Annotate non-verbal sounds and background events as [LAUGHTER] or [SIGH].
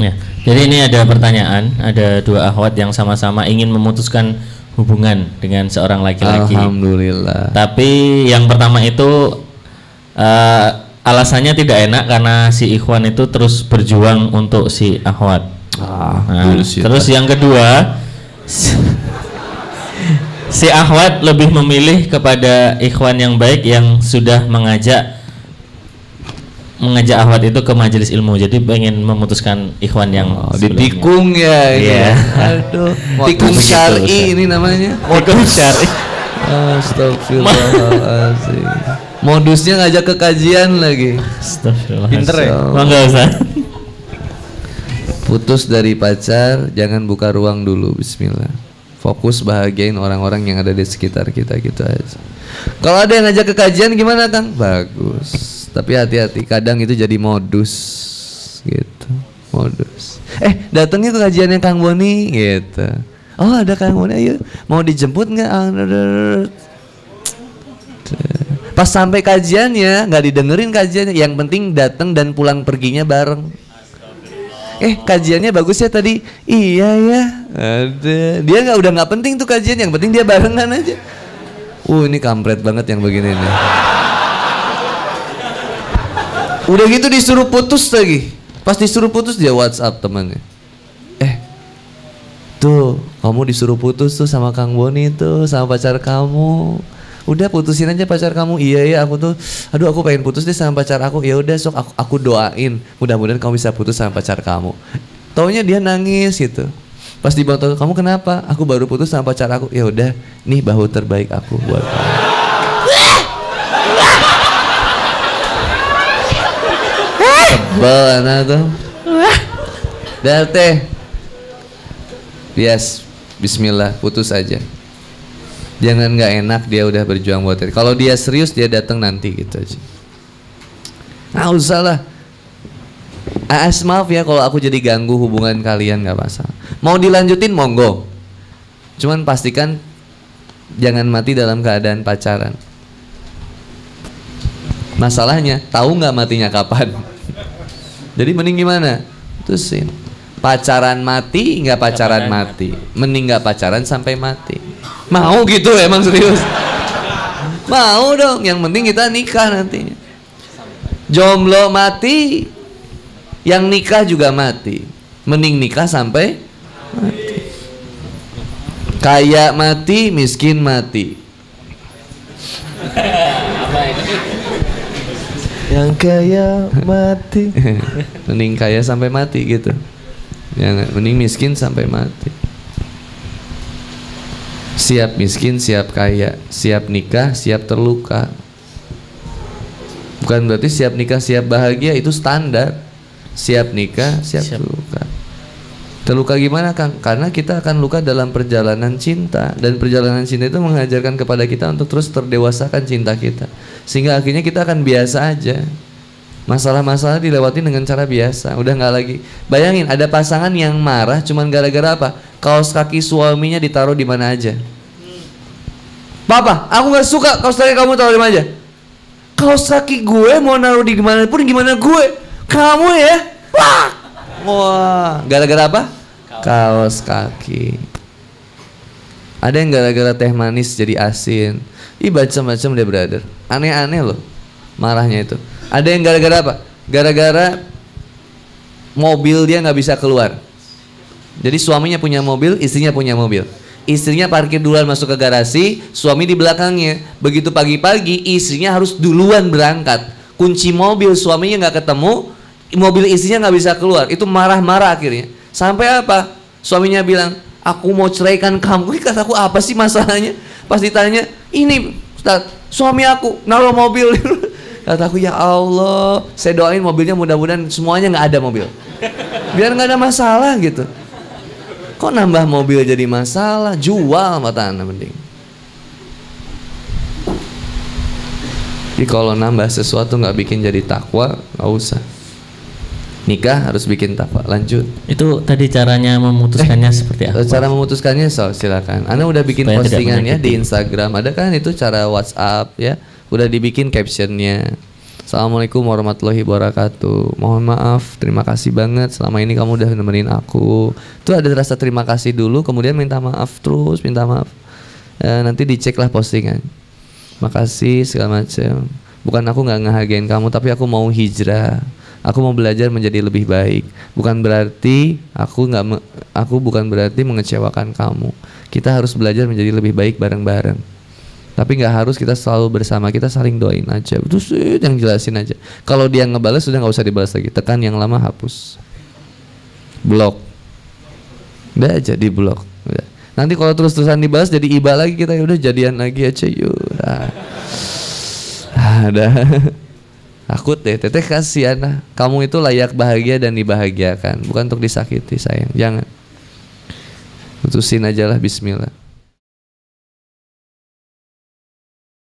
Ya, jadi ini ada pertanyaan, ada dua akhwat yang sama-sama ingin memutuskan hubungan dengan seorang laki-laki. Alhamdulillah. Tapi yang pertama itu eh, alasannya tidak enak karena si ikhwan itu terus berjuang untuk si akhwat. Ah, Nah, bullshit. terus yang kedua si akhwat lebih memilih kepada ikhwan yang baik yang sudah mengajak mengajak akhwat itu ke majelis ilmu. Jadi pengen memutuskan ikhwan yang Oh, ditikung ya ini. Iya. Aduh, tikung syar'i ini namanya. Tikung syar'i. Astagfirullahaladzim. Modusnya ngajak ke kajian lagi. Astagfirullah. Pinter ya? Mangga Ustaz. Putus dari pacar, jangan buka ruang dulu. Bismillah. Fokus bahagiain orang-orang yang ada di sekitar kita gitu aja. Kalau ada yang ngajak ke kajian gimana Kang? Bagus. Tapi hati-hati, kadang itu jadi modus gitu. Modus. Eh, datangnya ke kajiannya Kang Boni gitu. Oh, ada Kang Boni, ayo. Mau dijemput nggak? Ah, Pas sampai kajiannya nggak didengerin kajiannya, yang penting datang dan pulang perginya bareng. Eh kajiannya bagus ya tadi. Iya ya. Ada. Dia nggak udah nggak penting tuh kajian, yang penting dia barengan aja. Uh ini kampret banget yang begini nih. Udah gitu disuruh putus lagi. Pas disuruh putus dia WhatsApp temannya. Eh tuh kamu disuruh putus tuh sama Kang Boni tuh sama pacar kamu. Udah putusin aja pacar kamu. Iya ya aku tuh aduh aku pengen putus deh sama pacar aku. Ya udah sok aku, aku doain. Mudah-mudahan kamu bisa putus sama pacar kamu. Taunya dia nangis gitu. Pas di bawah kamu kenapa? Aku baru putus sama pacar aku. Ya udah, nih bahu terbaik aku buat kamu. Tebal anak tuh. Dah teh. Bias, Bismillah, putus aja. Jangan nggak enak dia udah berjuang buat itu. Kalau dia serius dia datang nanti gitu aja. Nggak usah lah. As maaf ya kalau aku jadi ganggu hubungan kalian nggak masalah. Mau dilanjutin monggo. Cuman pastikan jangan mati dalam keadaan pacaran. Masalahnya tahu nggak matinya kapan? Jadi mending gimana? Tusin. Pacaran mati nggak pacaran mati. Mending nggak pacaran sampai mati. Mau gitu emang serius? Mau dong. Yang penting kita nikah nantinya. Jomblo mati, yang nikah juga mati. Mending nikah sampai mati. Kaya mati, miskin mati. [LAUGHS] Yang kaya mati. [LAUGHS] mending kaya sampai mati gitu. Jangan, mending miskin sampai mati. Siap miskin, siap kaya, siap nikah, siap terluka. Bukan berarti siap nikah, siap bahagia itu standar. Siap nikah, siap, Siap. terluka. Terluka gimana Kang? Karena kita akan luka dalam perjalanan cinta dan perjalanan cinta itu mengajarkan kepada kita untuk terus terdewasakan cinta kita. Sehingga akhirnya kita akan biasa aja. Masalah-masalah dilewati dengan cara biasa, udah nggak lagi. Bayangin ada pasangan yang marah cuman gara-gara apa? Kaos kaki suaminya ditaruh di mana aja. Papa, aku nggak suka kaos kaki kamu taruh di mana aja. Kaos kaki gue mau naruh di mana pun gimana gue. Kamu ya? Wah. Wah, gara-gara apa? Kaos kaki. Ada yang gara-gara teh manis jadi asin. Ih macam-macam deh brother. Aneh-aneh loh marahnya itu. Ada yang gara-gara apa? Gara-gara mobil dia nggak bisa keluar. Jadi suaminya punya mobil, istrinya punya mobil. Istrinya parkir duluan masuk ke garasi, suami di belakangnya. Begitu pagi-pagi, istrinya harus duluan berangkat. Kunci mobil suaminya nggak ketemu, mobil istrinya nggak bisa keluar. Itu marah-marah akhirnya. Sampai apa? Suaminya bilang, aku mau ceraikan kamu. Ini kataku apa sih masalahnya? Pas ditanya, ini Ustaz, suami aku naruh mobil. [LAUGHS] Kataku ya Allah, saya doain mobilnya mudah-mudahan semuanya nggak ada mobil. Biar nggak ada masalah gitu. Kok nambah mobil jadi masalah? Jual mata anda mending. Jadi kalau nambah sesuatu nggak bikin jadi takwa, nggak usah. Nikah harus bikin takwa. Lanjut. Itu tadi caranya memutuskannya seperti apa? Cara memutuskannya so silakan. Anda udah bikin Supaya postingannya di. Instagram. Ada kan itu cara WhatsApp ya. Udah dibikin captionnya. Assalamualaikum warahmatullahi wabarakatuh. Mohon maaf, terima kasih banget selama ini kamu udah nemenin aku. Itu ada rasa terima kasih dulu, kemudian minta maaf terus, minta maaf. Ya, nanti dicek lah postingan. Makasih segala macam. Bukan aku nggak ngehargain kamu, tapi aku mau hijrah. Aku mau belajar menjadi lebih baik. Bukan berarti aku nggak, aku bukan berarti mengecewakan kamu. Kita harus belajar menjadi lebih baik bareng-bareng. Tapi nggak harus kita selalu bersama, kita saling doain aja. Sih yang jelasin aja. Kalau dia ngebales sudah nggak usah dibalas lagi. Tekan yang lama hapus. Blok. Udah aja di blok. Udah. Nanti kalau terus-terusan dibahas jadi iba lagi kita udah jadian lagi aja yuk. Udah. Ada. [LAUGHS] Takut deh, teteh kasihan. Kamu itu layak bahagia dan dibahagiakan, bukan untuk disakiti sayang. Jangan. Putusin aja lah Bismillah.